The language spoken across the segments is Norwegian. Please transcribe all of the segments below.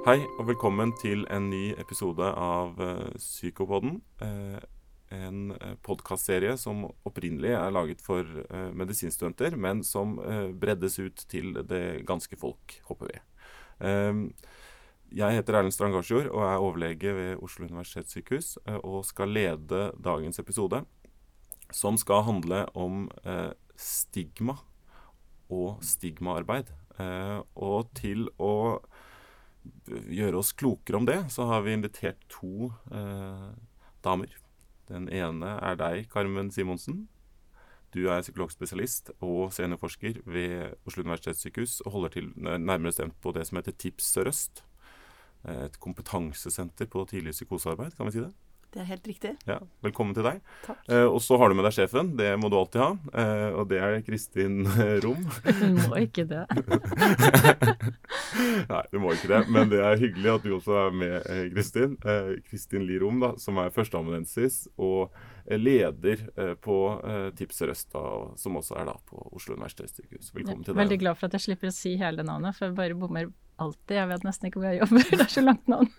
Hei og velkommen til en ny episode av Psykopoden. Uh, en uh, podkastserie som opprinnelig er laget for medisinstudenter, men som breddes ut til det ganske folk, håper vi. jeg heter Erlend Strand Garsjord og er overlege ved Oslo universitetssykehus og skal lede dagens episode, som skal handle om stigma og stigmaarbeid. og til å gjøre oss klokere om det, så har vi invitert to eh, damer. Den ene er deg, Carmen Simonsen. Du er psykologspesialist og seniorforsker ved Oslo universitetssykehus og holder til nærmere stemt på det som heter TIPS Sør-Øst. Et kompetansesenter på tidlig psykosearbeid, kan vi si det? Det er helt riktig. Ja, Velkommen til deg. Takk. Eh, og så har du med deg sjefen. Det må du alltid ha. Eh, og det er Kristin Rom. Du må ikke det. Nei, du må ikke det. Men det er hyggelig at du også er med, eh, Kristin. Eh, Kristin Li Rom, da, som er førsteamanuensis og leder eh, på eh, Tips Sør-Øst, som også er da på Oslo universitetssykehus. Velkommen til deg. Veldig glad for at jeg slipper å si hele navnet, for jeg bare bommer alltid. Jeg vet nesten ikke hvor jeg jobber. Det er så langt navn.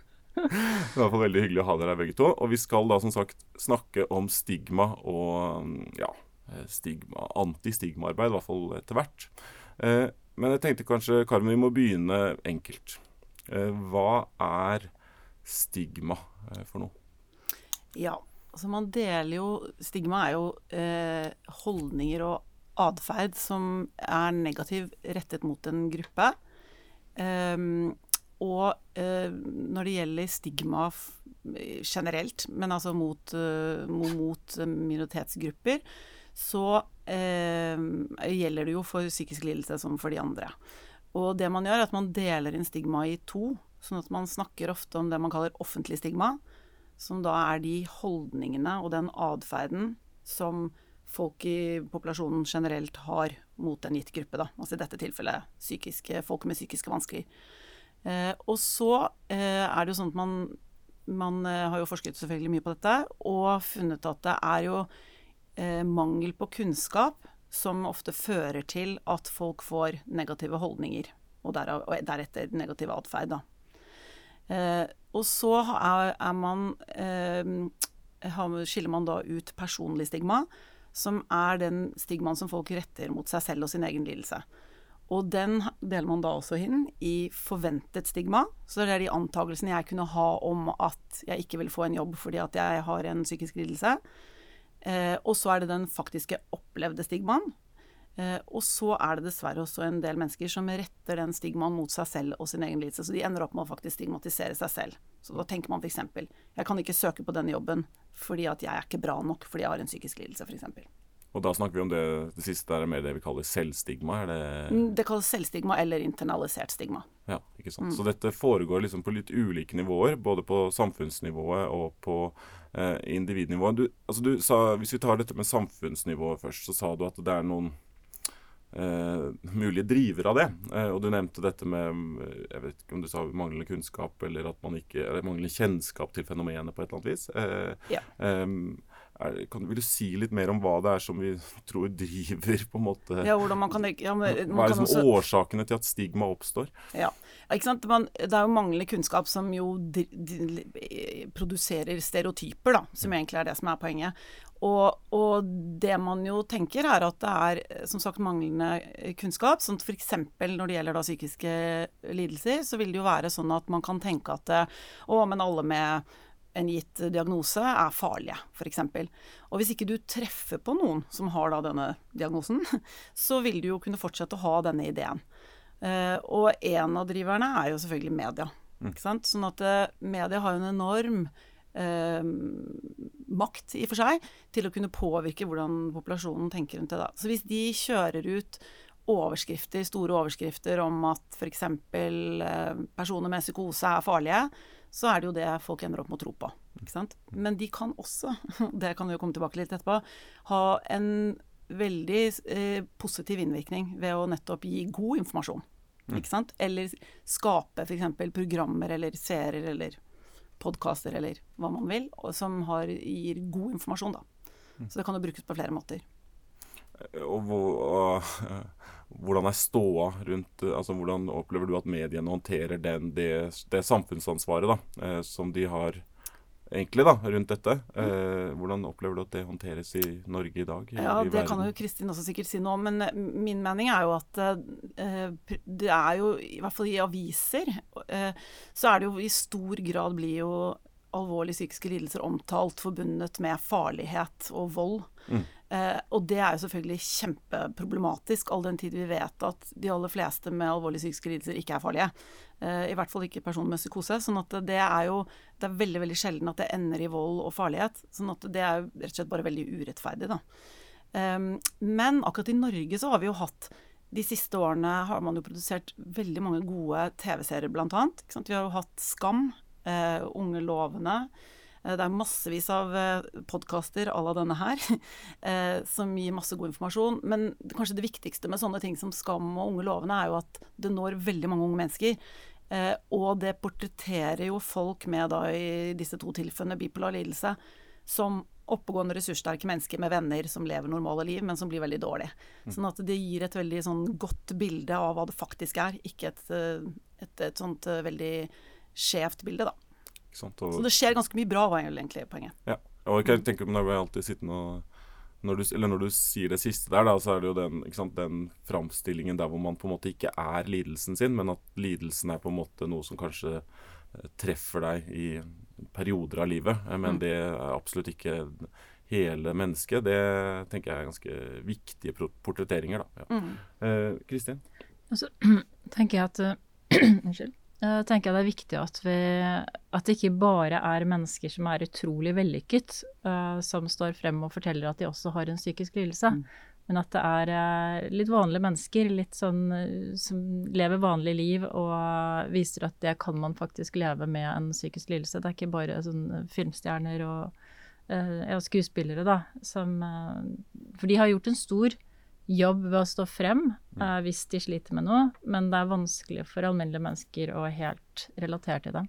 Det er i hvert fall veldig hyggelig å ha dere her begge to. Og vi skal da som sagt snakke om stigma og ja, stigma, antistigmaarbeid, i hvert fall etter hvert. Eh, men jeg tenkte kanskje, Carmen, vi må begynne enkelt. Eh, hva er stigma eh, for noe? Ja, altså man deler jo Stigma er jo eh, holdninger og atferd som er negativ rettet mot en gruppe. Um, og eh, når det gjelder stigma generelt, men altså mot, uh, mot minoritetsgrupper, så eh, gjelder det jo for psykisk lidelse som for de andre. Og det man gjør, er at man deler inn stigma i to. Sånn at man snakker ofte om det man kaller offentlig stigma, som da er de holdningene og den atferden som folk i populasjonen generelt har mot en gitt gruppe. Da. Altså i dette tilfellet psykiske, folk med psykiske vansker. Eh, og så eh, er det jo sånn at man, man eh, har jo forsket selvfølgelig mye på dette, og funnet at det er jo eh, mangel på kunnskap som ofte fører til at folk får negative holdninger, og, derav, og deretter negativ atferd. Eh, og så er, er man skiller man da ut personlig stigma, som er den stigmaen som folk retter mot seg selv og sin egen lidelse. Og den deler man da også inn i forventet stigma. Så det er de antakelsene jeg kunne ha om at jeg ikke vil få en jobb fordi at jeg har en psykisk lidelse. Eh, og så er det den faktiske opplevde stigmaen. Eh, og så er det dessverre også en del mennesker som retter den stigmaen mot seg selv og sin egen lidelse. Så de ender opp med å faktisk stigmatisere seg selv. Så da tenker man f.eks.: Jeg kan ikke søke på denne jobben fordi at jeg er ikke bra nok fordi jeg har en psykisk lidelse, f.eks. Og da snakker vi om det, det siste er mer det vi kaller selvstigma? Det mm, Det kalles selvstigma eller internalisert stigma. Ja, ikke sant. Mm. Så dette foregår liksom på litt ulike nivåer, både på samfunnsnivået og på eh, individnivået. Du, altså du sa, hvis vi tar dette med samfunnsnivået først, så sa du at det er noen eh, mulige drivere av det. Eh, og du nevnte dette med jeg vet ikke om du sa manglende kunnskap eller at man ikke, eller manglende kjennskap til fenomenet på et eller annet vis. Eh, ja. Er, kan, vil du si litt mer om hva det er som vi tror driver på en måte Ja, hvordan man kan, ja, men, man Hva er liksom også, årsakene til at stigma oppstår? Ja, ikke sant? Man, det er jo manglende kunnskap som jo de, de, produserer stereotyper, da, som egentlig er det som er poenget. Og, og, det man jo tenker, er at det er som sagt manglende kunnskap. sånn F.eks. når det gjelder da psykiske lidelser, så vil det jo være sånn at man kan tenke at å, men alle med en gitt diagnose er farlige, f.eks. Og hvis ikke du treffer på noen som har denne diagnosen, så vil du jo kunne fortsette å ha denne ideen. Uh, og en av driverne er jo selvfølgelig media. Mm. Ikke sant? Sånn at uh, media har jo en enorm Eh, makt i og for seg til å kunne påvirke hvordan populasjonen tenker rundt det. da. Så hvis de kjører ut overskrifter, store overskrifter om at f.eks. Eh, personer med psykose er farlige, så er det jo det folk ender opp med å tro på. Men de kan også, det kan vi jo komme tilbake litt etterpå, ha en veldig eh, positiv innvirkning ved å nettopp gi god informasjon. Mm. Ikke sant? Eller skape f.eks. programmer eller serier eller podkaster eller hva man vil, som har, gir god informasjon, da. Mm. Så det kan jo brukes på flere måter. Og, og, hvordan er ståa rundt altså Hvordan opplever du at mediene håndterer den, det, det samfunnsansvaret da, som de har egentlig da, rundt dette. Eh, hvordan opplever du at det håndteres i Norge i dag? I, ja, i Det kan jo Kristin også sikkert si noe om, men min mening er jo at eh, det er jo, i hvert fall i aviser, eh, så er det jo i stor grad blir jo alvorlige psykiske lidelser omtalt forbundet med farlighet og vold. Mm. Eh, og det er jo selvfølgelig kjempeproblematisk, all den tid vi vet at de aller fleste med alvorlige psykiske lidelser ikke er farlige. Eh, I hvert fall ikke personer med psykose. sånn at det er jo det er veldig veldig sjelden at det ender i vold og farlighet. sånn at det er jo rett og slett bare veldig urettferdig, da. Um, men akkurat i Norge så har vi jo hatt de siste årene har man jo produsert veldig mange gode TV-serier, blant annet. Vi har jo hatt Skam, uh, Unge lovende. Eh, det er massevis av eh, podkaster à la denne her, eh, som gir masse god informasjon. Men kanskje det viktigste med sånne ting som Skam og Unge lovende, er jo at det når veldig mange unge mennesker. Og det portretterer jo folk med, da i disse to tilfellene, bipolar lidelse, som oppegående, ressurssterke mennesker med venner som lever normale liv, men som blir veldig dårlige. Mm. Sånn at det gir et veldig sånn godt bilde av hva det faktisk er, ikke et, et, et sånt veldig skjevt bilde, da. Og, så det skjer ganske mye bra, var egentlig poenget. Ja, og jeg tenker på når vi alltid sittende og når du, eller når du sier det siste der, da, så er det jo den, sant, den framstillingen der hvor man på en måte ikke er lidelsen sin, men at lidelsen er på en måte noe som kanskje eh, treffer deg i perioder av livet. Eh, men mm. det er absolutt ikke hele mennesket. Det tenker jeg er ganske viktige portretteringer, da. Ja. Mm. Eh, Kristin? Og så tenker jeg at Unnskyld. Jeg tenker det er viktig at, vi, at det ikke bare er mennesker som er utrolig vellykket, uh, som står frem og forteller at de også har en psykisk lidelse. Mm. Men at det er uh, litt vanlige mennesker litt sånn, uh, som lever vanlig liv og viser at det kan man faktisk leve med en psykisk lidelse. Det er ikke bare sånn filmstjerner og, og skuespillere, da, som For de har gjort en stor jobb ved å stå frem uh, hvis de sliter med noe, men det er vanskelig for alminnelige mennesker å helt relatere til det.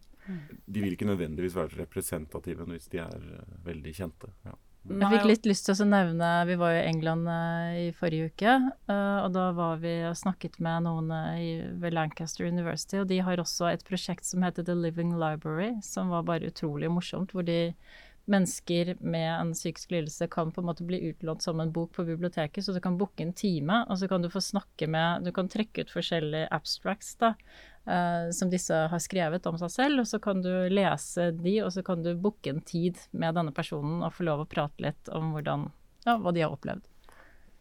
De vil ikke nødvendigvis være representative hvis de er uh, veldig kjente. Ja. Jeg fikk litt lyst til å nevne Vi var jo i England uh, i forrige uke. og da var vi og snakket med noen i, ved Lancaster University. Og de har også et prosjekt som heter The Living Library, som var bare utrolig morsomt. Hvor de mennesker med en psykisk lidelse kan på en måte bli utlånt som en bok på biblioteket. Så du kan booke en time, og så kan du få snakke med Du kan trekke ut forskjellige abstracts da, uh, som disse har skrevet om seg selv, og så kan du lese de, og så kan du booke en tid med denne personen og få lov å prate litt om hvordan, ja, hva de har opplevd.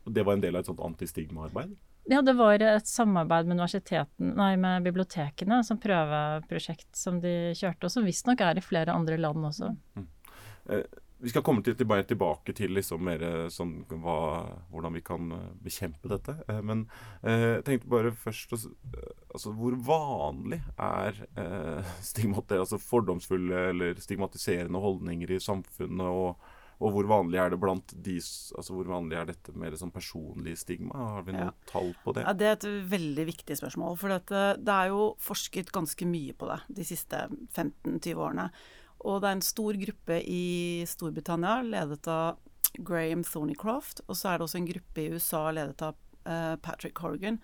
Og Det var en del av et sånt antistigmaarbeid? Ja, det var et samarbeid med universiteten, nei, med bibliotekene som prøveprosjekt som de kjørte, og som visstnok er i flere andre land også. Mm. Eh, vi skal komme til, tilbake, tilbake til liksom mer sånn, hva, hvordan vi kan eh, bekjempe dette. Eh, men jeg tenkte bare først altså, Hvor vanlig er eh, altså fordomsfulle eller stigmatiserende holdninger i samfunnet? Og, og, hvor vanlig er det blant de altså Hvor vanlig er dette mer sånn personlig stigma? Har vi noe ja. tall på det? Ja, Det er et veldig viktig spørsmål. For det er jo forsket ganske mye på det de siste 15-20 årene. Og det er en stor gruppe i Storbritannia ledet av Graham Thornycroft. Og så er det også en gruppe i USA ledet av uh, Patrick Horgan.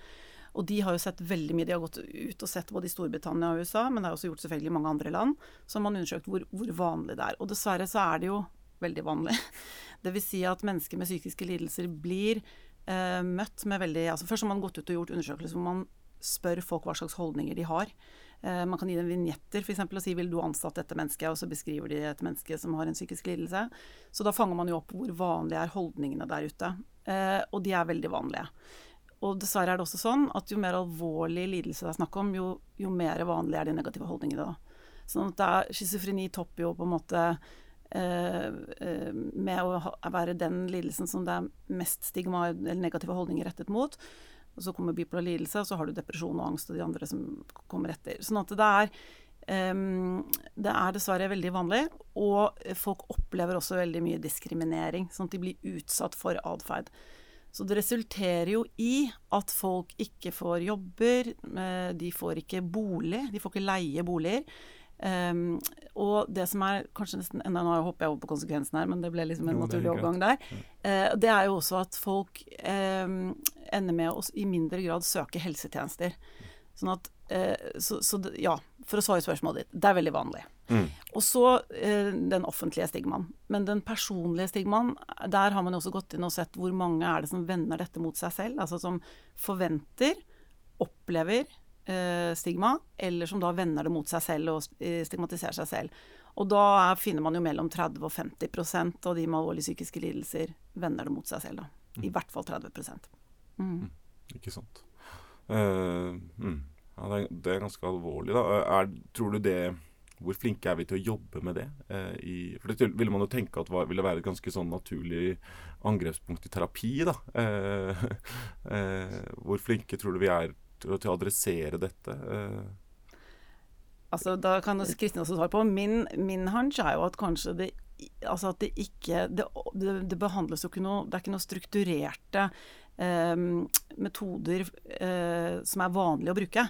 Og de har jo sett veldig mye. De har gått ut og sett både i Storbritannia og USA, men det er også gjort selvfølgelig i mange andre land. Så har man undersøkt hvor, hvor, vanlig det er. Og dessverre så er det jo veldig vanlig. Vil si at mennesker med psykiske lidelser blir uh, møtt med veldig altså Først har man gått ut og gjort undersøkelser hvor man spør folk hva slags holdninger de har. Eh, man kan gi dem vignetter f.eks. og si 'vil du ansatte dette mennesket', og så beskriver de et menneske som har en psykisk lidelse. Så da fanger man jo opp hvor vanlige er holdningene der ute. Eh, og de er veldig vanlige. Og dessverre er det også sånn at jo mer alvorlig lidelse det er snakk om, jo, jo mer vanlig er de negative holdningene da. Sånn at schizofreni topper jo på en måte eh, med å være den lidelsen som det er mest stigma eller negative holdninger rettet mot. Og så kommer bipolar lidelse, og så har du depresjon og angst og de andre som kommer etter. Sånn at det er um, det er dessverre veldig vanlig, og folk opplever også veldig mye diskriminering. Sånn at de blir utsatt for atferd. Så det resulterer jo i at folk ikke får jobber, eh, de får ikke bolig, de får ikke leie boliger. Um, og det som er kanskje nesten enda Nå hopper jeg over på konsekvensen her, men det ble liksom en Jo, naturlig overgang der. Uh, det er jo også at folk um, ender med å i mindre grad søke helsetjenester. Sånn at uh, så, så ja, for å svare spørsmålet ditt, det er veldig vanlig. Mm. Og så uh, den offentlige stigmaen. Men den personlige stigmaen, der har man jo også gått inn og sett hvor mange er det som vender dette mot seg selv. Altså som forventer, opplever stigma, eller som da vender det mot seg selv og eh, stigmatiserer seg selv. Og da er, finner man jo mellom 30 og 50% av de med alvorlige psykiske lidelser vender det mot seg selv. da. I hvert fall 30 mm. Ikke sant. Uh, mm. ja, det, er, det er ganske alvorlig, da. Er, tror du det Hvor flinke er vi til å jobbe med det? Eh, i, for det ville man jo tenke at var, ville være et ganske sånn naturlig angrepspunkt i terapi, da. Eh, eh, hvor flinke tror du vi er til, å- til å adressere dette? Eh, Altså, da kan Kristin også svare på. Min, min hunch er jo at kanskje det Altså at det ikke Det, det, det behandles jo ikke noe Det er ikke noe strukturerte eh, metoder eh, som er vanlige å bruke.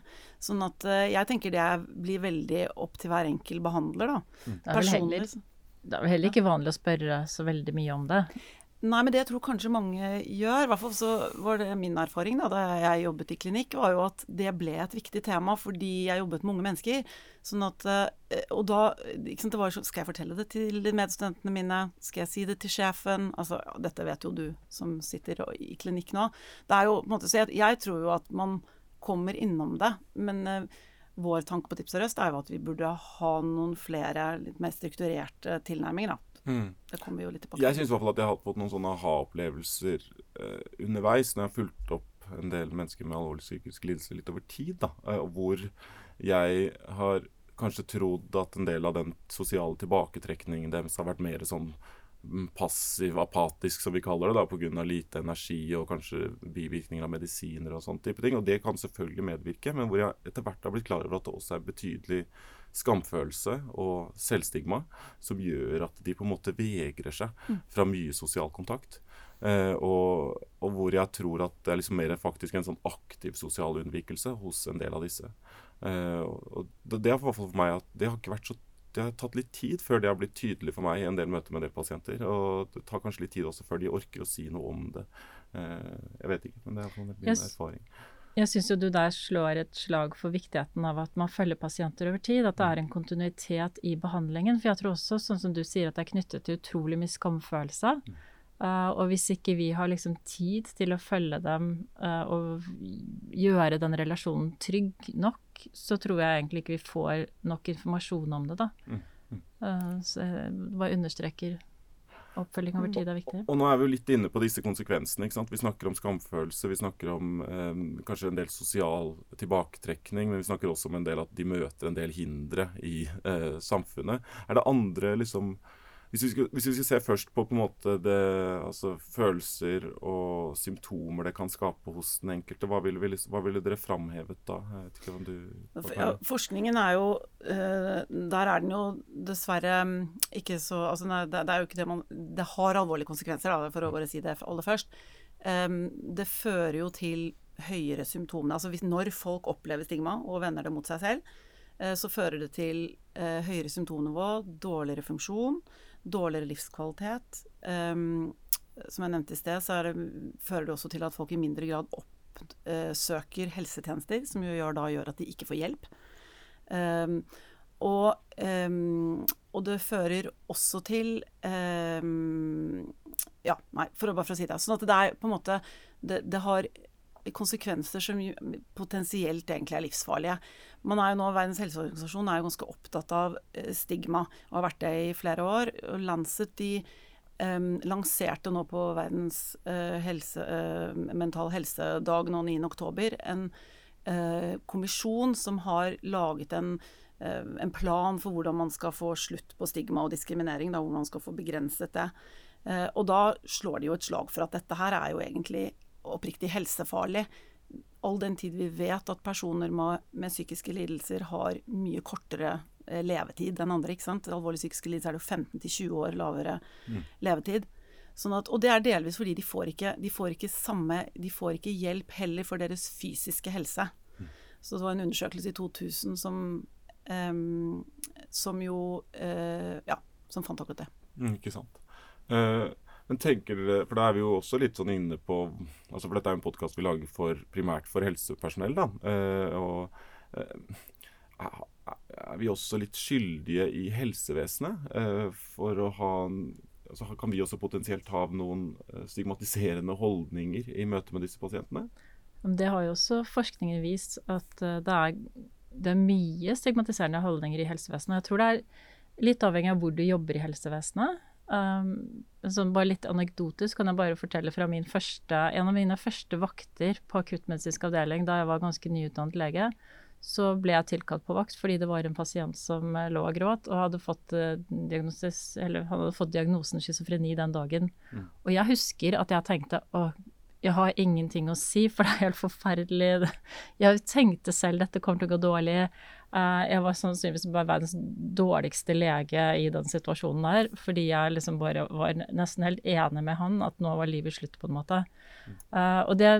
Sånn at eh, jeg tenker det er- blir veldig opp til hver enkel behandler, da. Det er vel heller, Personlig- det er vel heller ikke vanlig å spørre så veldig mye om det. Nei, men det jeg tror kanskje mange gjør, i hvert fall så var det min erfaring da, da jeg jobbet i klinikk, var jo at det ble et viktig tema fordi jeg jobbet med unge mennesker. Sånn at, eh, Og da sant, det var Skal jeg fortelle det til medstudentene mine? Skal jeg si det til sjefen? Altså, ja, Dette vet jo du som sitter i klinikk nå. Det er jo på en måte, så jeg, jeg tror jo at man kommer innom det. Men eh, vår tanke på Tips og Røst er jo at vi burde ha noen flere litt mer strukturerte tilnærminger. da. Det kommer vi jo litt tilbake til. Jeg syns i hvert fall at jeg har fått noen sånne aha-opplevelser eh, underveis når jeg har fulgt opp en del mennesker med alvorlig psykisk lidelse litt over tid. da, eh, Hvor jeg har kanskje trodd at en del av den sosiale tilbaketrekningen deres har vært mer sånn mm, passiv, apatisk, som vi kaller det, da, pga. lite energi og kanskje bivirkninger av medisiner og sånne type ting. Og det kan selvfølgelig medvirke, men hvor jeg etter hvert har blitt klar over at det også er betydelig skamfølelse og selvstigma som gjør at de på en måte vegrer seg fra mye sosial kontakt. Eh, og, og hvor jeg tror at det er liksom mer faktisk en sånn aktiv sosial unnvikelse hos en del av disse. Eh, og det, det er for meg at det har ikke vært så det har tatt litt tid før det har blitt tydelig for meg i en del møter med en del pasienter. Og det tar kanskje litt tid også før de orker å si noe om det. Eh, jeg vet ikke, men det er i min Yes. erfaring. Jeg syns du der slår et slag for viktigheten av at man følger pasienter over tid. At det er en kontinuitet i behandlingen. For jeg tror også, sånn som du sier, at det er knyttet til utrolig mye skamfølelse. Uh, og hvis ikke vi har liksom tid til å følge dem uh, og gjøre den relasjonen trygg nok, så tror jeg egentlig ikke vi får nok informasjon om det, da. Uh, så jeg bare understreker oppfølging over tid er viktig. Og nå er vi jo litt inne på disse konsekvensene. ikke sant? Vi snakker om skamfølelse, vi snakker om eh, kanskje en del sosial tilbaketrekning, men vi snakker også om en del at de møter en del hindre i eh, samfunnet. Er det andre liksom hvis vi, skal, hvis vi skal se først på på en måte det, altså følelser og symptomer det kan skape hos den enkelte, hva ville, vi liksom- hva ville dere framhevet da? Du Ja, forskningen er jo eh, Der er den jo dessverre mm, ikke så altså nei, det, det er jo ikke det man Det har alvorlige konsekvenser, da, for å bare si det aller først. Em, det fører jo til høyere symptomer. Altså hvis, når folk opplever stigma og vender det mot seg selv, eh, så fører det til eh, høyere symptomnivå, dårligere funksjon, dårligere livskvalitet. Um, som jeg nevnte i sted, så det, fører det også til at folk i mindre grad oppsøker helsetjenester, som jo gjør, da gjør at de ikke får hjelp. Um, og, um, og det fører også til Ja, nei, for å, bare for å si det. Sånn at det er på en måte Det, det har konsekvenser som potensielt egentlig er livsfarlige. Man er jo nå, Verdens helseorganisasjon er jo ganske opptatt av eh, stigma, og har vært det i flere år. Og Lancet de um, lanserte nå på verdens uh, helse, uh, mental helsedag nå 9. oktober en uh, kommisjon som har laget en, en plan for hvordan man skal få slutt på stigma og diskriminering, da, hvordan man skal få begrenset det. Og da slår de jo et slag for at dette her er jo egentlig oppriktig helsefarlig. All den tid vi vet at personer med, psykiske lidelser har mye kortere eh, levetid enn andre. ikke sant? Alvorlig psykiske lidelser er det jo 15-20 år lavere levetid. Sånn at, og det er delvis fordi de får, ikke, de, får ikke samme, de får ikke hjelp heller for deres fysiske helse. Så det var en undersøkelse i 2000 som, um, som jo uh, Ja, som fant akkurat det. Mm, ikke sant. Uh, men tenker dere, for da er vi jo også litt sånn inne på altså For dette er jo en podkast vi lager for, primært for helsepersonell. da, uh, og uh, Er vi også litt skyldige i helsevesenet for å ha altså Kan vi også potensielt ha noen stigmatiserende holdninger i møte med disse pasientene? Det har jo også forskningen vist at det er, det er mye stigmatiserende holdninger i helsevesenet. Jeg tror det er litt avhengig av hvor du jobber i helsevesenet. Um, sånn bare litt anekdotisk kan jeg bare fortelle fra min første, en av mine første vakter på akuttmedisinsk avdeling da jeg var ganske nyutdannet lege. Så ble jeg tilkalt på vakt fordi det var en pasient som eh, lå og gråt og hadde fått, uh, hadde fått diagnosen schizofreni den dagen. Mm. Og jeg husker at jeg tenkte å, jeg har ingenting å si, for det er helt forferdelig. Jeg tenkte selv dette kommer til å gå dårlig. Uh, jeg var sannsynligvis bare verdens dårligste lege i den situasjonen der, fordi jeg liksom bare var nesten helt enig med han at nå var livet slutt, på en måte. Uh, og det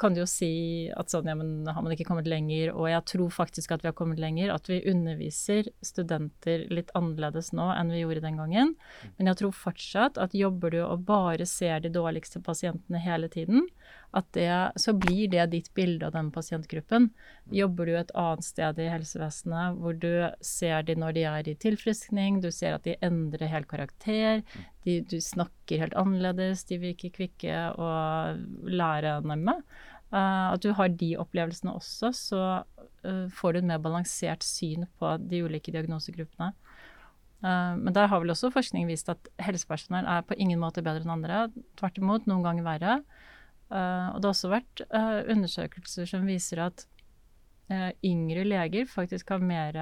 kan du jo si at sånn, ja, men har man ikke kommet lenger? Og jeg tror faktisk at vi har kommet lenger. At vi underviser studenter litt annerledes nå enn vi gjorde den gangen. Men jeg tror fortsatt at jobber du og bare ser de dårligste pasientene hele tiden, at det, så blir det ditt bilde av den pasientgruppen. Jobber du et annet sted i helsevesenet hvor du ser de når de er i tilfriskning, du ser at de endrer helt karakter, de, du snakker helt annerledes, de virker kvikke og lærenemme. Uh, at du har de opplevelsene også, så uh, får du et mer balansert syn på de ulike diagnosegruppene. Uh, men der har vel også forskning vist at helsepersonell er på ingen måte bedre enn andre. Tvert imot, noen ganger verre. Uh, og det har også vært uh, undersøkelser som viser at uh, yngre leger faktisk har mer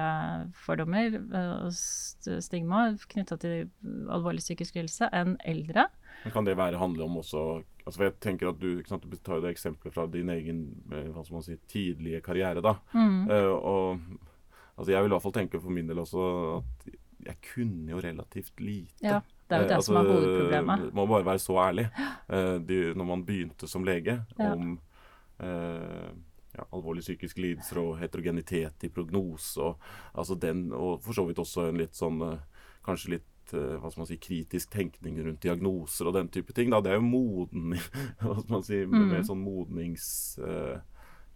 fordommer og stigma knytta til alvorlig psykisk helse enn eldre. Men kan det være handle om også altså Jeg tenker at Du, sant, du tar jo det eksempelet fra din egen hva skal man si, tidlige karriere. da, mm. og altså Jeg vil i hvert fall tenke for min del også at jeg kunne jo relativt lite. Ja. Det er jo det altså, som er hovedproblemet. Man må bare være så ærlig. Uh, de, når man begynte som lege, ja. om uh, ja, alvorlige psykiske lidelser og heterogenitet i prognose, og, altså den, og for så vidt også en litt sånn uh, Kanskje litt hva skal man si, kritisk tenkning rundt diagnoser og den type ting. Da. Det er jo moden hva skal man si, mm. mer sånn modnings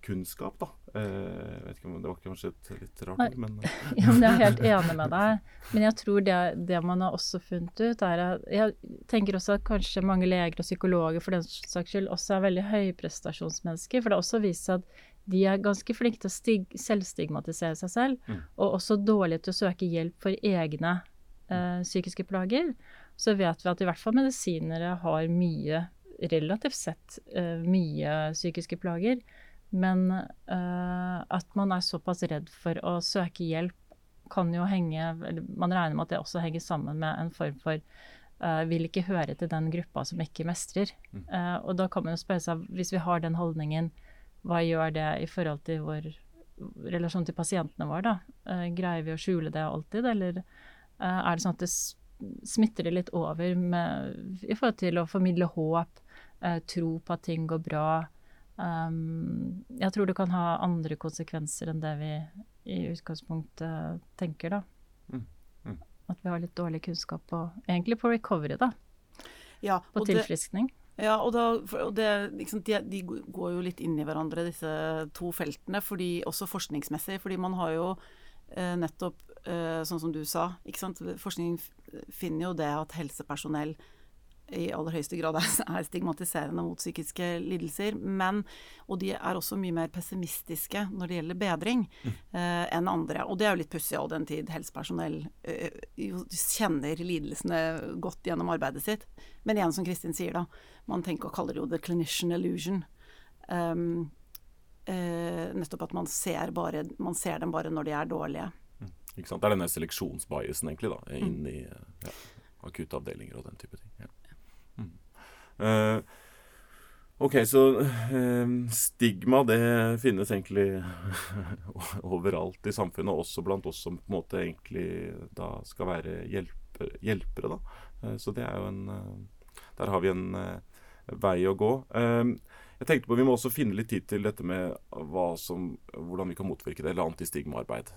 kunnskap, da. Eh, vet ikke om Det var kanskje et litt rart ord, men Ja, men jeg er helt enig med deg. Men jeg tror det, det, man har også funnet ut, er at Jeg tenker også at kanskje mange leger og psykologer for den saks skyld også er veldig høyprestasjonsmennesker. For det har også vist seg at de er ganske flinke til å stig, selvstigmatisere seg selv, mm. og også dårlige til å søke hjelp for egne eh, psykiske plager. Så vet vi at i hvert fall medisinere har mye, relativt sett, eh, mye psykiske plager. Men uh, at man er såpass redd for å søke hjelp, kan jo henge Man regner med at det også henger sammen med en form for uh, vil ikke høre til den gruppa som ikke mestrer. Uh, og da kan man jo spørre seg, hvis vi har den holdningen, hva gjør det i forhold til vår relasjon til pasientene våre, da? greier vi å skjule det alltid, eller er det sånn at det smitter det litt over med, i forhold til å formidle håp, tro på at ting går bra? Um, jeg tror det kan ha andre konsekvenser enn det vi i utgangspunktet tenker, da. Mm. Mm. At vi har litt dårlig kunnskap på Egentlig på recovery, da. Ja, på tilfriskning. Det, ja, og, da, og det, liksom, de, de, går jo litt inn i hverandre, disse to feltene, fordi, også forskningsmessig. Fordi man har jo eh, nettopp, eh, sånn som du sa, forskning finner jo det at helsepersonell i aller høyeste grad er stigmatiserende mot psykiske lidelser. Men, og de er også mye mer pessimistiske når det gjelder bedring, mm. eh, enn andre. Og det er jo litt pussig all den tid helsepersonell eh, kjenner lidelsene godt gjennom arbeidet sitt. Men igjen, som Kristin sier, da, man tenker og kaller det jo the clinician illusion. Um, eh, nettopp at man ser, bare, man ser, dem bare når de er dårlige. Mm. Ikke sant? Det er denne seleksjonsbiasen, egentlig, da, inn mm. i ja, akuttavdelinger og den type ting. Uh, OK, så uh, stigma det finnes egentlig overalt i samfunnet, også blant oss som på en måte egentlig da skal være hjelper, hjelpere, da. Uh, så det er jo en Der har vi en vei å gå. Jeg tenkte på Vi må også finne litt tid til dette med som, hvordan vi kan motvirke det, eller antistigmaarbeid.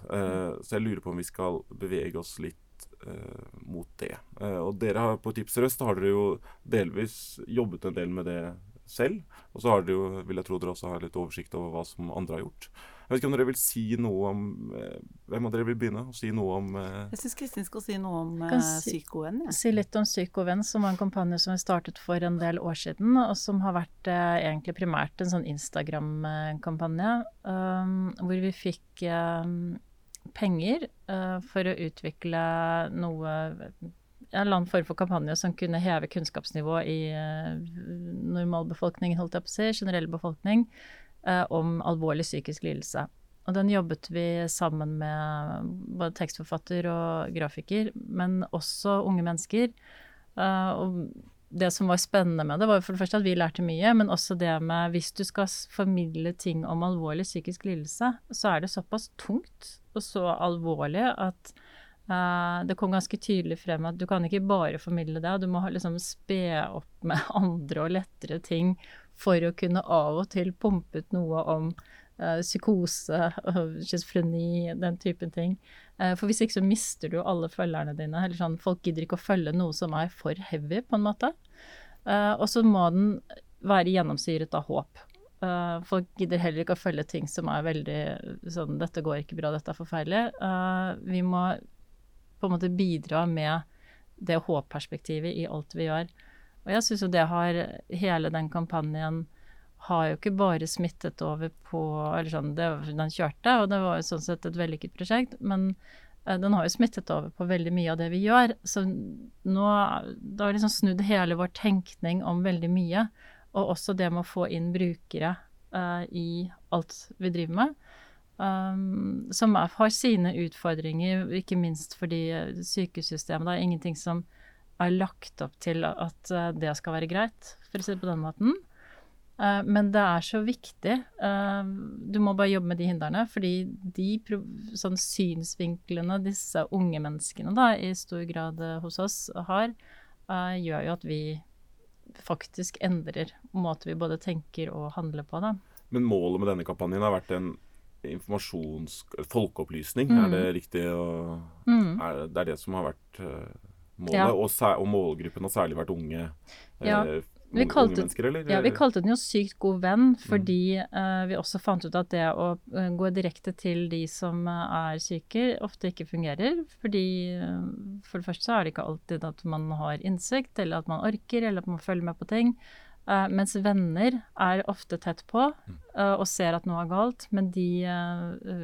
Så jeg lurer på om vi skal bevege oss litt mot det. Uh, og dere har På Tips Røst har dere jo delvis jobbet en del med det selv. Og så har dere jo, vil jeg tro dere også har litt oversikt over hva som andre har gjort. Jeg vet ikke om dere vil si noe om eh, Hvem av dere vil begynne å si noe om eh, Jeg syns Kristin skal si noe om eh, Psykovenn. Ja. Si litt om Psykovenn, som var en kampanje som vi startet for en del år siden, og som har vært eh, egentlig primært en sånn Instagram-kampanje, um, hvor vi fikk um, penger uh, for å utvikle noe en eller annen form for kampanje som kunne heve kunnskapsnivået i uh, normalbefolkningen, holdt jeg på å si, generell befolkning, uh, om alvorlig psykisk lidelse. Og den jobbet vi sammen med både tekstforfatter og grafiker, men også unge mennesker. Uh, og det som var spennende med det, var for det første at vi lærte mye, men også det med hvis du skal formidle ting om alvorlig psykisk lidelse, så er det såpass tungt og så alvorlig at uh, det kom ganske tydelig frem at du kan ikke bare formidle det, du må liksom spe opp med andre og lettere ting for å kunne av og til pumpe ut noe om psykose, schizofreni, den typen ting. Uh, for hvis ikke så mister du alle følgerne dine. eller sånn, Folk gidder ikke å følge noe som er for heavy, på en måte. Og så må den være gjennomsyret av håp. Folk gidder heller ikke å følge ting som er veldig sånn 'Dette går ikke bra, dette er forferdelig'. Vi må på en måte bidra med det håpperspektivet i alt vi gjør. Og jeg syns jo det har Hele den kampanjen har jo ikke bare smittet over på Eller sånn, det, den kjørte, og det var jo sånn sett et vellykket prosjekt, men eh, den har jo smittet over på veldig mye av det vi gjør. Så nå Da har liksom snudd hele vår tenkning om veldig mye. Og også det med å få inn brukere eh, i alt vi driver med. Um, som er, har sine utfordringer, ikke minst fordi sykehussystemet Det er ingenting som er lagt opp til at uh, det skal være greit, for å si det på den måten. Uh, men det er så viktig. Uh, du må bare jobbe med de hindrene, fordi de sånn synsvinklene disse unge menneskene da, i stor grad hos oss har, gjør jo at vi faktisk endrer måten vi både tenker og handler på. Da. Men målet med denne kampanjen har vært en informasjons... folkeopplysning, mm. er det riktig? Å, mm. er det, det, er det som har vært målet, ja. og, og, målgruppen har særlig vært unge, ja. eh, unge, kalte? Ja, vi kalte den jo Sykt god venn, fordi mm. uh, vi også fant ut at det å uh, gå direkte til de som uh, er syke, ofte ikke fungerer. Fordi for det første så er det ikke alltid at man har innsikt, eller at man orker, eller at man følger med på ting. mens venner er ofte tett på mm. og ser at noe er galt, men de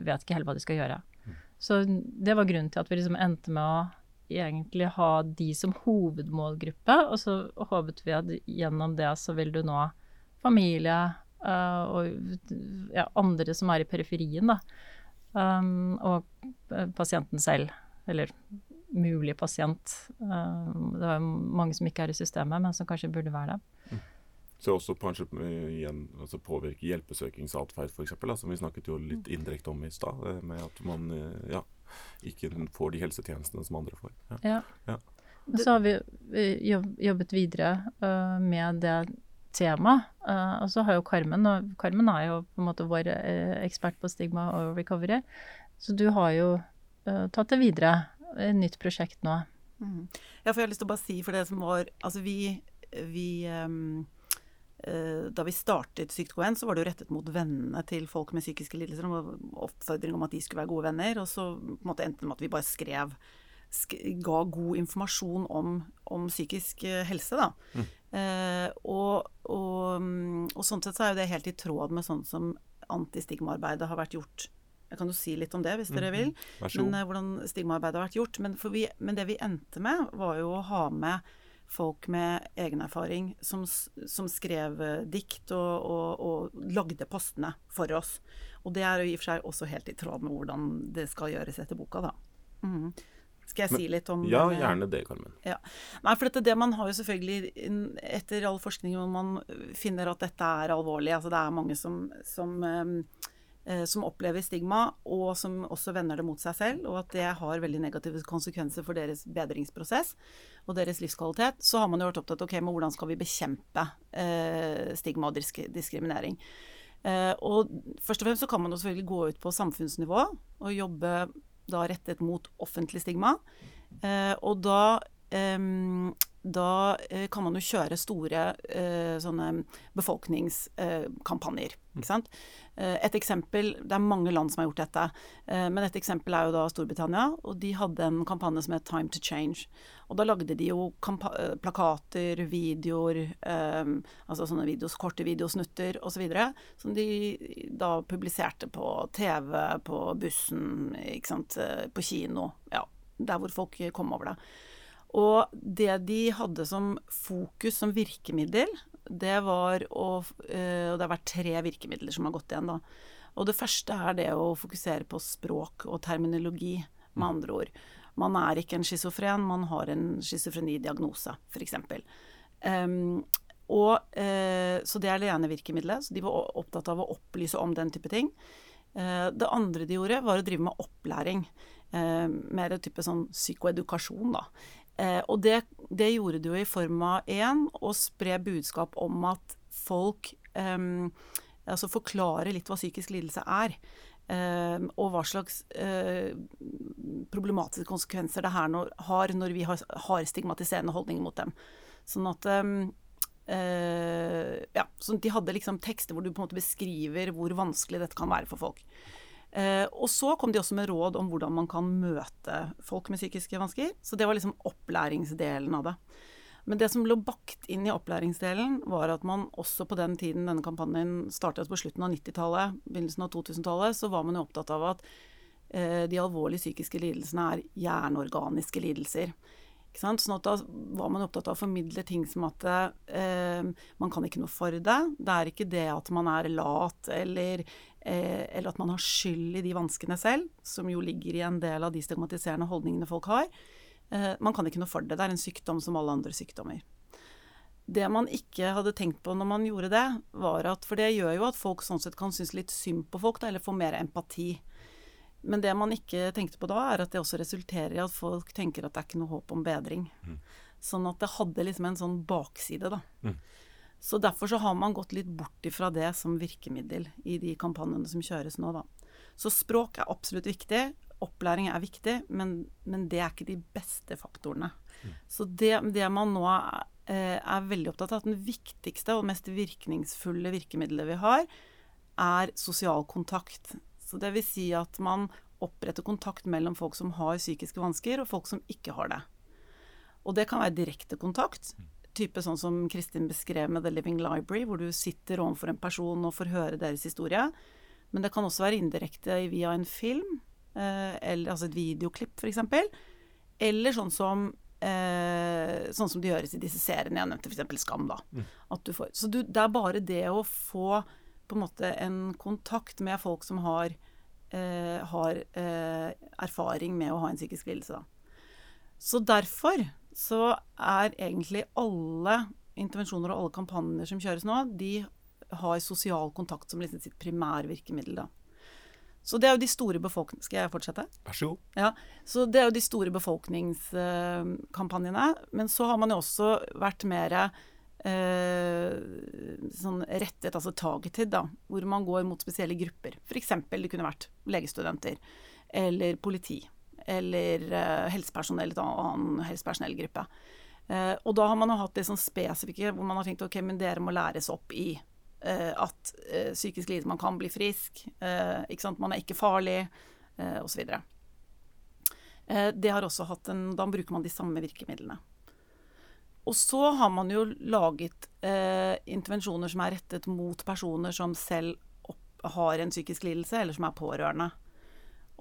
vet ikke helt hva de skal gjøre. Mm. Så det var grunnen til at vi liksom endte med å egentlig ha de som hovedmålgruppe, og så håpet vi at gjennom det så vil du nå familie uh, og ja, andre som er i periferien, da. Um, og eh, pasienten selv, eller mulig pasient. Um, det er mange som ikke er i systemet, men som kanskje burde være det. Mm. Så også kanskje igjen altså påvirke hjelpesøkingsatferd, f.eks., som vi snakket jo litt mm. indirekte om i stad. Med at man ja, ikke får de helsetjenestene som andre får. Ja. ja. ja. Så har vi jobbet videre uh, med det temaet. Uh, og så har jo Carmen, og Carmen er jo på en måte vår uh, ekspert på stigma og recovery, så du har jo tatt det videre. Et nytt prosjekt nå. Mm. Ja, for jeg har lyst til å bare si for det som var Altså vi, vi um da vi startet Sykt så var det jo rettet mot vennene til folk med psykiske lidelser. og Oppfordring om at de skulle være gode venner. Og så på en måte endte det med at vi bare skrev ga god informasjon om, om psykisk eh, helse, da. Mm. Eh, og, og, mm, og, sånn sett så er jo det helt i tråd med sånn som antistigmaarbeidet har vært gjort. Jeg kan jo si litt om det hvis dere mm, vil. Mm. Men eh, hvordan stigmaarbeidet har vært gjort. Men, vi, men det vi endte med, var jo å ha med folk med egenerfaring som, som skrev eh, dikt og, og, og, lagde postene for oss. Og det er jo i og for seg også helt i tråd med hvordan det skal gjøres etter boka, da. Mm. Skal jeg si litt om Ja, gjerne det, Carmen. Ja. Nei, for dette, det man har jo selvfølgelig Etter all forskning hvor man finner at dette er alvorlig Altså det er mange som, som eh, som opplever stigma, og som også vender det mot seg selv, og at det har veldig negative konsekvenser for deres bedringsprosess og deres livskvalitet, så har man jo vært opptatt av okay, hvordan skal vi bekjempe eh, stigma og disk diskriminering. Eh, og først og fremst så kan man jo selvfølgelig gå ut på samfunnsnivå og jobbe da rettet mot offentlig stigma. Eh, og da da eh, kan man jo kjøre store eh, sånne befolkningskampanjer. Eh, ikke sant? Eh, et eksempel Det er mange land som har gjort dette. Eh, men et eksempel er jo da Storbritannia. Og de hadde en kampanje som het Time to Change. Og da lagde de jo eh, plakater, videoer, altså sånne videos, korte videosnutter osv. Som de da publiserte på TV, på bussen, ikke sant, på kino. Ja, der hvor folk kom over det. Og det de hadde som fokus, som virkemiddel, det var å eh, Og det har vært tre virkemidler som har gått igjen, da. Og det første er det å fokusere på språk og terminologi, med andre ord. Man er ikke en schizofren, man har en schizofrenidiagnose, f.eks. Um, og, uh, så det er det ene virkemidlet. Så de var opptatt av å opplyse om den type ting. Uh, det andre de gjorde, var å drive med opplæring. Uh, mer type sånn psykoedukasjon, da. Eh, og det, det, gjorde du i form av én, å spre budskap om at folk eh, Altså forklare litt hva psykisk lidelse er. Eh, og hva slags eh, problematiske konsekvenser det her når, har når vi har, har, stigmatiserende holdninger mot dem. Sånn at ehm, eh, Ja, så de hadde liksom tekster hvor du på en måte beskriver hvor vanskelig dette kan være for folk. Eh, og så kom de også med råd om hvordan man kan møte folk med psykiske vansker. Så det var liksom opplæringsdelen av det. Men det som lå bakt inn i opplæringsdelen, var at man også på den tiden denne kampanjen startet på slutten av 90-tallet, begynnelsen av 2000-tallet, så var man jo opptatt av at eh, de alvorlige psykiske lidelsene er hjerneorganiske lidelser. Sånn at da var man opptatt av å formidle ting som at eh, man kan ikke noe for det. Det er ikke det at man er lat eller, eh, eller, at man har skyld i de vanskene selv, som jo ligger i en del av de stigmatiserende holdningene folk har. Eh, man kan ikke noe for det. Det er en sykdom som alle andre sykdommer. Det man ikke hadde tenkt på når man gjorde det, var at For det gjør jo at folk sånn sett kan synes litt synd på folk, da, eller få mer empati. Men det man ikke tenkte på da, er at det også resulterer i at folk tenker at det er ikke noe håp om bedring. Mm. Sånn at det hadde liksom en sånn bakside, da. Mm. Så derfor så har man gått litt bort ifra det som virkemiddel i de kampanjene som kjøres nå, da. Så språk er absolutt viktig. Opplæring er viktig, men, men det er ikke de beste faktorene. Mm. Så det, det, man nå eh, er veldig opptatt av, at den viktigste og mest virkningsfulle virkemidlet vi har, er sosial kontakt. Så det vil si at man oppretter kontakt mellom folk som har psykiske vansker, og folk som ikke har det. Og det kan være direkte kontakt, type sånn som Kristin beskrev med The Living Library, hvor du sitter overfor en person og får høre deres historie. Men det kan også være indirekte via en film, eh, eller altså et videoklipp f.eks. Eller sånn som, eh, sånn som det gjøres i disse seriene jeg nevnte, f.eks. Skam. da. Mm. Får, så du, det er bare det å få på en måte en kontakt med folk som har, eh, har eh, erfaring med å ha en psykisk lidelse. Da. Så derfor så er egentlig alle intervensjoner og alle kampanjer som kjøres nå, de har sosial kontakt som liksom sitt primærvirkemiddel. da. Så det er jo de store befolkning... Skal jeg fortsette? Vær så god. Ja, så det er jo de store befolkningskampanjene. Men så har man jo også vært mer eh, sånn rettet, altså targeted, da, hvor man går mot spesielle grupper. F.eks. det kunne vært legestudenter eller politi eller eh, helsepersonell, en annen helsepersonellgruppe. Eh, og da har man jo hatt det sånn spesifikke hvor man har tenkt ok, men dere må læres opp i eh, at psykisk lidelse Man kan bli frisk, ikke sant, man er ikke farlig, uh, osv. Det har også hatt en Da bruker man de samme virkemidlene. Og så har man jo laget eh, intervensjoner som er rettet mot personer som selv opp, har en psykisk lidelse, eller som er pårørende.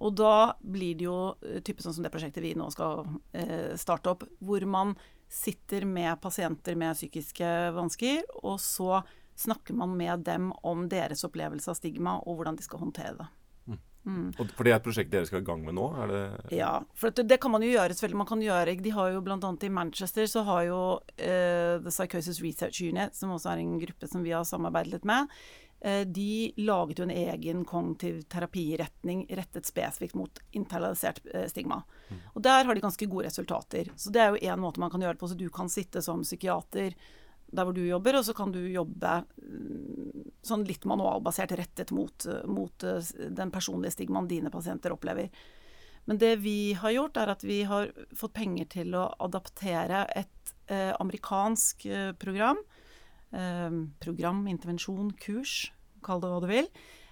Og da blir det jo eh, type sånn som det prosjektet vi nå skal eh, starte opp, hvor man sitter med pasienter med psykiske vansker, og så snakker man med dem om deres opplevelse av stigma, og hvordan de skal håndtere det. Mm. Og for det er et prosjekt dere skal i gang med nå? ja, for det, det, kan man jo gjøre. selvfølgelig. Man kan gjøre, De har jo bl.a. i Manchester så har jo uh, The Psychosis Research Unit, som også er en gruppe som vi har samarbeidet litt med, de laget jo en egen kognitiv terapiretning rettet spesifikt mot internalisert eh, stigma. Og der har de ganske gode resultater. Så det er jo én måte man kan gjøre det på. Så du kan sitte som psykiater der hvor du jobber, og så kan du jobbe mm, sånn litt manualbasert rettet mot, mot eh, den personlige stigmaen dine pasienter opplever. Men det vi har gjort, er at vi har fått penger til å adaptere et eh, amerikansk eh, program. Eh, program, intervensjon, kurs, kall det hva du vil.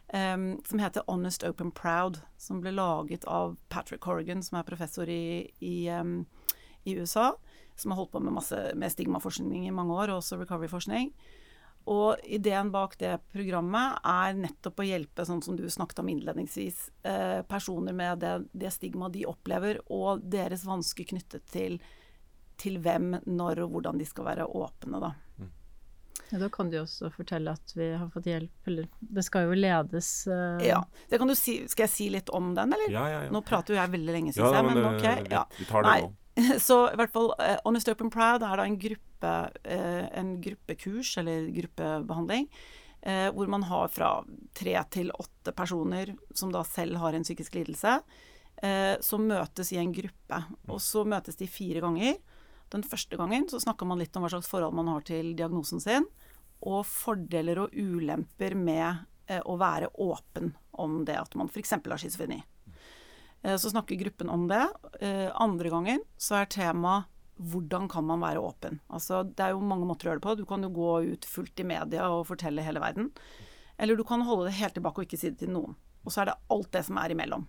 eh, som heter Honest Open Proud. Som ble laget av Patrick Corrigan, som er professor i, i, em, i USA. Som har holdt på med masse med stigmaforskning i mange år, og også recovery-forskning. Og ideen bak det programmet er nettopp å hjelpe, sånn som du snakket om innledningsvis, eh, personer med det, det stigmaet de opplever, og deres vansker knyttet til, til hvem, når og hvordan de skal være åpne, da. Ja, da kan du også fortelle at vi har fått hjelp, eller det skal jo ledes uh... Ja. Det kan du si, skal jeg si litt om den, eller? Ja, ja, ja. Nå prater jo jeg veldig lenge, syns ja, jeg, men, det- ok. vi, Ja. vi tar det Nei. nå. Så i hvert fall eh, Honest Open Proud er da en gruppe, eh, en gruppekurs, eller gruppebehandling, eh, hvor man har fra tre til åtte personer som da selv har en psykisk lidelse, eh, som møtes i en gruppe. Og så møtes de fire ganger. Den første gangen så snakker man litt om hva slags forhold man har til diagnosen sin, og fordeler og ulemper med eh, å være åpen om det at man f.eks. har schizofreni. Eh, Så snakker gruppen om det. Eh, Andre gangen så er tema hvordan kan man være åpen? Altså, det er jo mange måter å gjøre det på. Du kan jo gå ut fullt i media og fortelle hele verden. Eller du kan holde det helt tilbake og ikke si det til noen. Og så er det alt det som er imellom.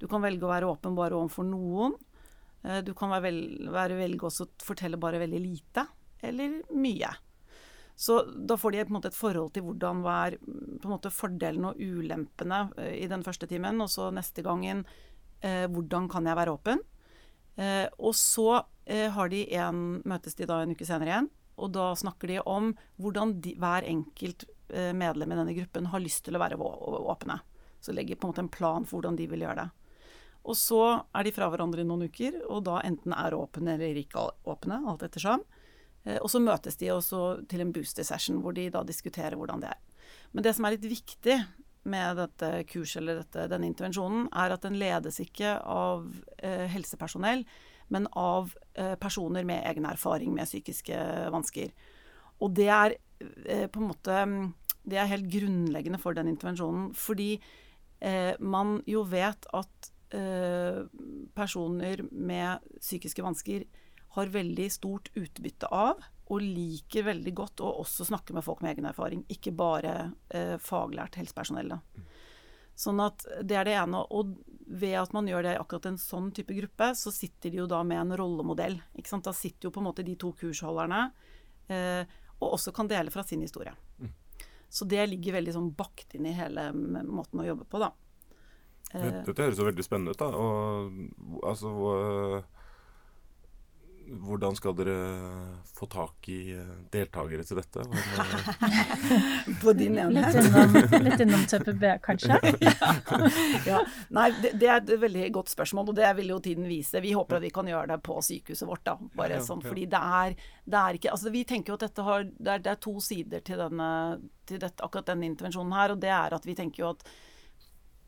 Du kan velge å være åpen bare overfor noen. Eh, Du kan være, vel, være velge også å fortelle bare veldig lite, eller mye. Så da får de et forhold til hvordan hva er mm, måte fordelene og ulempene eh, i den første timen, og så neste gangen eh, hvordan kan jeg være åpen? Eh, og så eh, de en, møtes de da en uke senere igjen, og da snakker de om hvordan de, hver enkelt eh, medlem i denne gruppen har lyst til å være åpne. Så legger på en måte en plan for hvordan de vil gjøre det. Og så er de fra hverandre i noen uker, og da enten er åpne eller ikke åpne, alt ettersom. Eh, Og så møtes de også til en booster session, hvor de da diskuterer hvordan det er. Men det som er litt viktig med dette kurset eller dette, denne intervensjonen, er at den ledes ikke av eh, helsepersonell, men av eh, personer med egen erfaring med psykiske vansker. Og det er eh, på en måte Det er helt grunnleggende for den intervensjonen. Fordi eh, man jo vet at personer med psykiske vansker har veldig stort utbytte av, og liker veldig godt å også snakke med folk med egen erfaring, ikke bare eh, faglært helsepersonell. Sånn at det er det ene. Og ved at man gjør det i akkurat en sånn type gruppe, så sitter de jo da med en rollemodell. Ikke sant? Da sitter jo på en måte de to kursholderne eh, og også kan dele fra sin historie. Så det ligger veldig sånn bakt inn i hele måten å jobbe på, da. Det- Eh, Dette høres jo veldig spennende ut, da. Og altså Hvordan skal dere få tak i eh, deltakere til dette? På din Litt innom, litt innom TPB, kanskje? ja. Nei, det, det er et veldig godt spørsmål, og det vil jo tiden vise. Vi håper at vi kan gjøre det på sykehuset vårt, da. Bare Ja, ja, sånn, ja. fordi det er, det er ikke Altså, vi tenker jo at dette har Det er, det er to sider til, denne, til dette, akkurat denne intervensjonen her, og det er at vi tenker jo at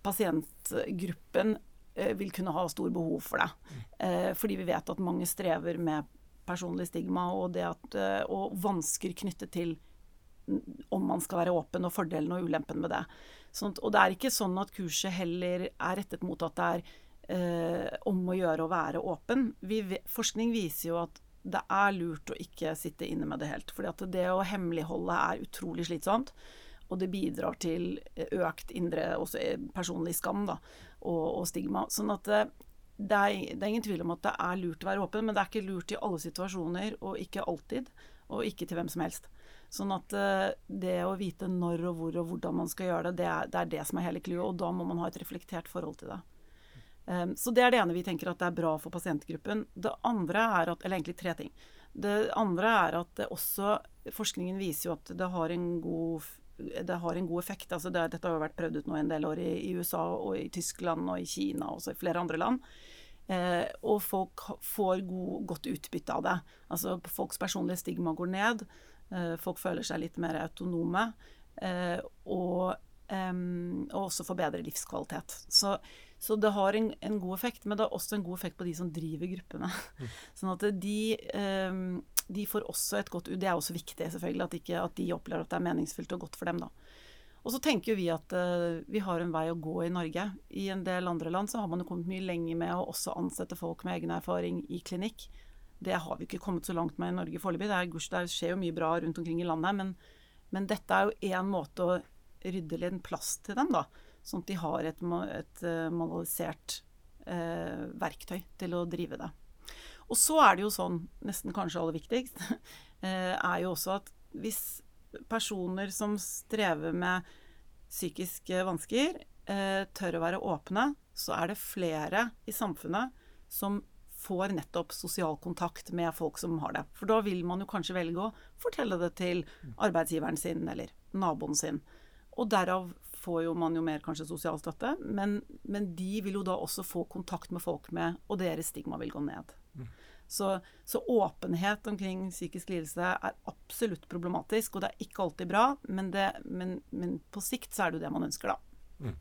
pasientgruppen eh, vil kunne ha stor behov for det. Eh, fordi vi vet at mange strever med personlig stigma og, at, eh, og vansker knyttet til om man skal være åpen, og fordelen og ulempen med det. Sånn, og det er ikke sånn at kurset heller er rettet mot at det er eh, om å gjøre å være åpen. Vi, forskning viser jo at det er lurt å ikke sitte inne med det helt. at det å hemmeligholde er utrolig slitsomt. Og det bidrar til økt indre eh, personlig skam da, og, og stigma. Sånn at det, det, er, det er ingen tvil om at det er lurt å være åpen, men det er ikke lurt i alle situasjoner, og ikke alltid. Og ikke til hvem som helst. Sånn at eh, det å vite når og hvor og hvordan man skal gjøre det, det er det, er det som er hele clouet, og da må man ha et reflektert forhold til det. Um, så det er det ene vi tenker at det er bra for pasientgruppen. Det andre er at Eller egentlig tre ting. Det andre er at også Forskningen viser jo at det har en god det har en god effekt. Altså det, dette har jo vært prøvd ut nå en del år i, i USA og i Tyskland og i Kina og i flere andre land. Eh, og folk får god, godt utbytte av det. Altså folks personlige stigma går ned. Eh, folk føler seg litt mer autonome. eh, og, og, også forbedre livskvalitet. Så, så det har en, en, god effekt, men det har også en god effekt på de som driver gruppene. Mm. Sånn at de, de får også et godt Det er også viktig, selvfølgelig, at, ikke, at de opplever at det er meningsfylt og godt for dem, da. Og så tenker vi at uh, vi har en vei å gå i Norge. I en del andre land så har man jo kommet mye lenger med å også ansette folk med egen erfaring i klinikk. Det har vi ikke kommet så langt med i Norge foreløpig. Det, det, skjer jo mye bra rundt omkring i landet, men, men dette er jo én måte å rydde litt plass til dem, da. Sånn at de har et, et uh, manualisert uh, verktøy til å drive det. Og så er det jo sånn, nesten kanskje aller viktigst, er jo også at hvis personer som strever med psykiske vansker, eh, tør å være åpne, så er det flere i samfunnet som får nettopp sosial kontakt med folk som har det. For da vil man jo kanskje velge å fortelle det til arbeidsgiveren sin eller naboen sin. Og derav får jo man jo mer kanskje sosial støtte, men, men de vil jo da også få kontakt med folk med, og deres stigma vil gå ned. Så, så, åpenhet omkring psykisk lidelse er absolutt problematisk, og det er ikke alltid bra, men, det, men, men på sikt så er det jo det man ønsker, da. Mm.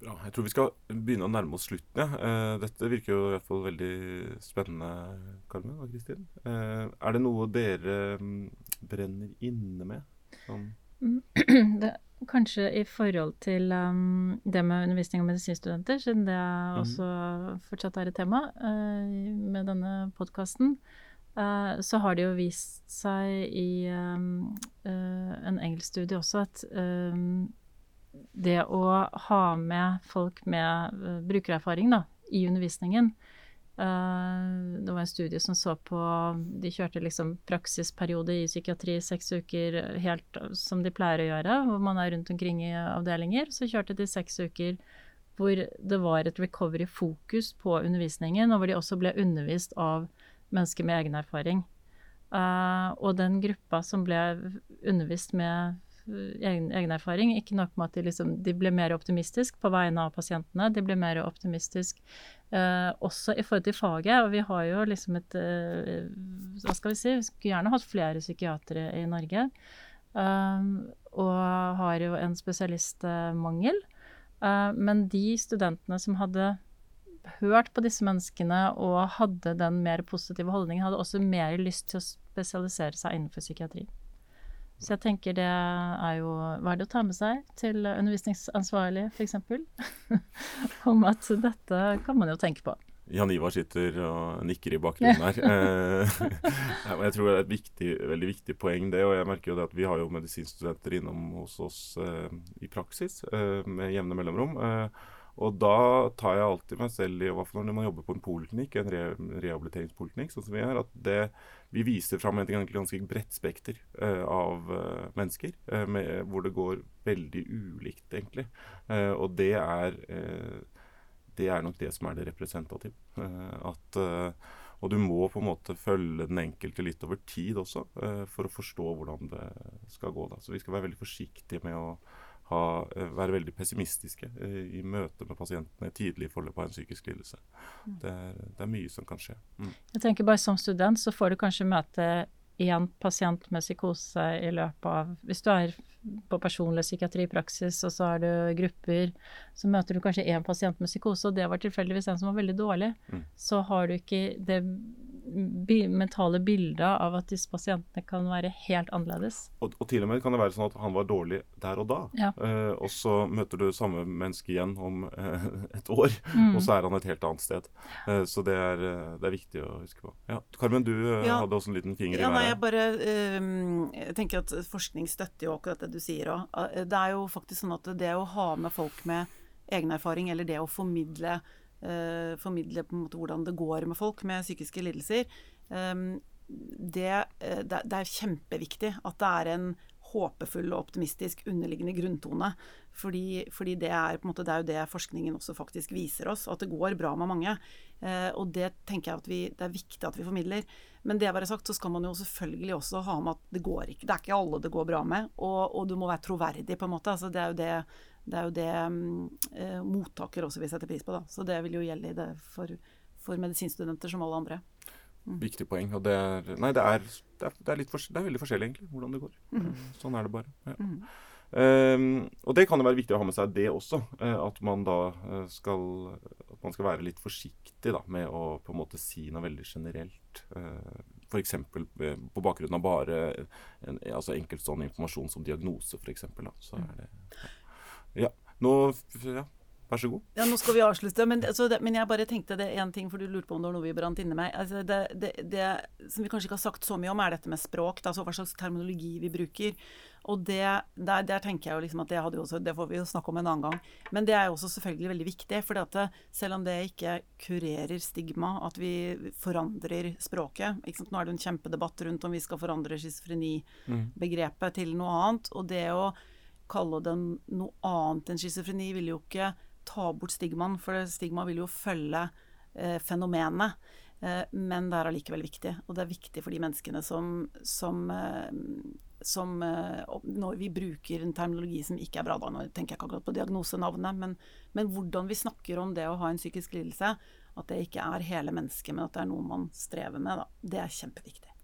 Bra. Jeg tror vi skal begynne å nærme oss slutten. Ja. Eh, dette virker jo i hvert fall veldig spennende, Carmen og Kristin. Eh, er det noe dere mm, brenner inne med? Sånn? Det Kanskje i forhold til um, det med undervisning av medisinstudenter, siden det mm. også fortsatt er et tema uh, med denne podkasten, uh, så har det jo vist seg i um, uh, en engelsk studie også at um, det å ha med folk med brukererfaring da, i undervisningen, Eh, det var en studie som så på De kjørte liksom praksisperiode i psykiatri seks uker, helt som de pleier å gjøre, hvor man er rundt omkring i avdelinger. Så kjørte de seks uker hvor det var et recovery-fokus på undervisningen, og hvor de også ble undervist av mennesker med egen erfaring. Uh, og den gruppa som ble undervist med egen, egen erfaring, ikke nok med at de, liksom, de ble mer optimistisk på vegne av pasientene, de ble mer optimistisk eh, også i forhold til faget. Og vi har jo liksom et eh, Hva skal vi si? Vi skulle gjerne hatt flere psykiatere i Norge. Eh, og har jo en spesialistmangel. Uh, men de studentene som hadde hørt på disse menneskene og hadde den mer positive holdningen, hadde også mer lyst til å spesialisere seg innenfor psykiatri. Så jeg tenker det er jo Hva er det å ta med seg til undervisningsansvarlig, f.eks.? Om at dette kan man jo tenke på. Jan Ivar sitter og nikker i bakgrunnen her. Eh, jeg tror det er et viktig, veldig viktig poeng, det. Og jeg merker jo det at vi har jo medisinstudenter innom hos oss eh, i praksis eh, med jevne mellomrom. Og da tar jeg alltid meg selv i, hvert fall når man jobber på en poliklinikk, en re rehabiliteringspoliklinikk, sånn som vi er, at det, vi viser fram et ganske bredt spekter uh, av uh, mennesker, uh, med, hvor det går veldig ulikt, egentlig. og det er, det er nok det som er det representative. at og du må på en måte følge den enkelte litt over tid også, for å forstå hvordan det skal gå. Da. Så vi skal være veldig forsiktige med å ha, eh, være veldig pessimistiske eh, i møte med pasientene tidlig i forløpet av en psykisk lidelse. Mm. Det er, det er, mye som kan skje. Mm. Jeg tenker bare Som student så får du kanskje møte én pasient med psykose i løpet av Hvis du er på personlig psykiatripraksis, og så er du grupper, så møter du kanskje én pasient med psykose, og det var tilfeldigvis en som var veldig dårlig. Mm. Så har du ikke det mentale bildet av at disse pasientene kan være helt annerledes. Og, og, til og med kan det være sånn at han var dårlig der og da, ja. eh, og så møter du samme menneske igjen om eh, et år, mm. og så er han et helt annet sted. Eh, så det er, det er, viktig å huske på. Ja. Carmen, du ja. hadde også en liten finger ja, i været. jeg bare jeg tenker at forskning støtter jo akkurat det du sier òg. Det er jo faktisk sånn at det å ha med folk med egen erfaring, eller det å formidle uh, formidle på en måte hvordan det går med folk med psykiske lidelser, eh, det, det, det, er kjempeviktig at det er en håpefull og optimistisk underliggende grunntone. Fordi, fordi det, er, måte, det, er, jo det forskningen også faktisk viser oss, at det går bra med mange. Eh, og det tenker jeg at vi, det er viktig at vi formidler. Men det bare sagt, så skal man jo selvfølgelig også ha med at det går ikke Det er ikke alle det går bra med, og, og du må være troverdig, på en måte. Altså, det er jo det det er jo det eh, mottaker også vil sette pris på. Da. Så det vil jo gjelde for, for medisinstudenter som alle andre. Mm. Viktig poeng. Og det er, nei, det er det, er, det, er for, det, er, veldig forskjellig, egentlig, hvordan det går. Mm. Sånn er det bare. Ja. Mm. Um, og det kan jo være viktig å ha med seg det også. Uh, at man da uh, skal At man skal være litt forsiktig da, med å på en måte si noe veldig generelt. Uh, F.eks. på bakgrunn av bare en, altså enkeltstående informasjon som diagnose, f.eks. Så er det Ja. Nå ja, Vær så god. Ja, nå skal vi avslutte. Men, det, men jeg bare tenkte det én ting, for du lurte på om det var noe vi brant inne med. Altså det, det, det, som vi kanskje ikke har sagt så mye om, er dette med språk. Altså hva slags terminologi vi bruker. Og det, der, der, tenker jeg jo liksom at det, også, det får vi jo snakke om en annen gang. Men det er jo også selvfølgelig veldig viktig. For selv om det ikke kurerer stigma, at vi forandrer språket Nå er det en kjempedebatt rundt om vi skal forandre schizofrenibegrepet mm. til noe annet. Og det å kalle det noe annet enn schizofreni vil jo ikke ta bort stigmaen, for stigma vil jo følge eh, fenomenet. Eh, men det er allikevel viktig. Og det er viktig for de menneskene som, som, eh, som eh, Når vi bruker en terminologi som ikke er bra, da, nå tenker jeg ikke akkurat på diagnosenavnet, men, men, hvordan vi snakker om det å ha en psykisk lidelse, at det ikke er hele mennesket, men at det er noe man strever med, da. det er kjempeviktig.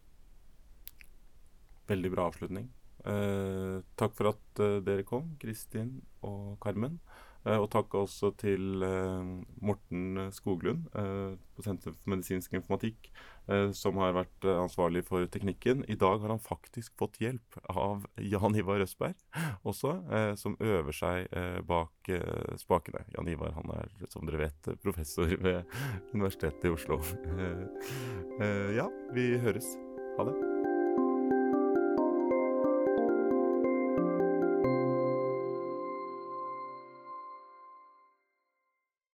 Veldig bra avslutning. Eh, takk for at eh, dere kom, Kristin og Carmen. Eh, og takk også til eh, Morten Skoglund eh, på Senter for medisinsk informatikk, som har vært ansvarlig for teknikken. I dag har han faktisk fått hjelp av Jan Ivar Røsberg også, som øver seg bak spakene. Jan Ivar han er, som dere vet, professor ved Universitetet i Oslo. Ja, vi høres. Ha det.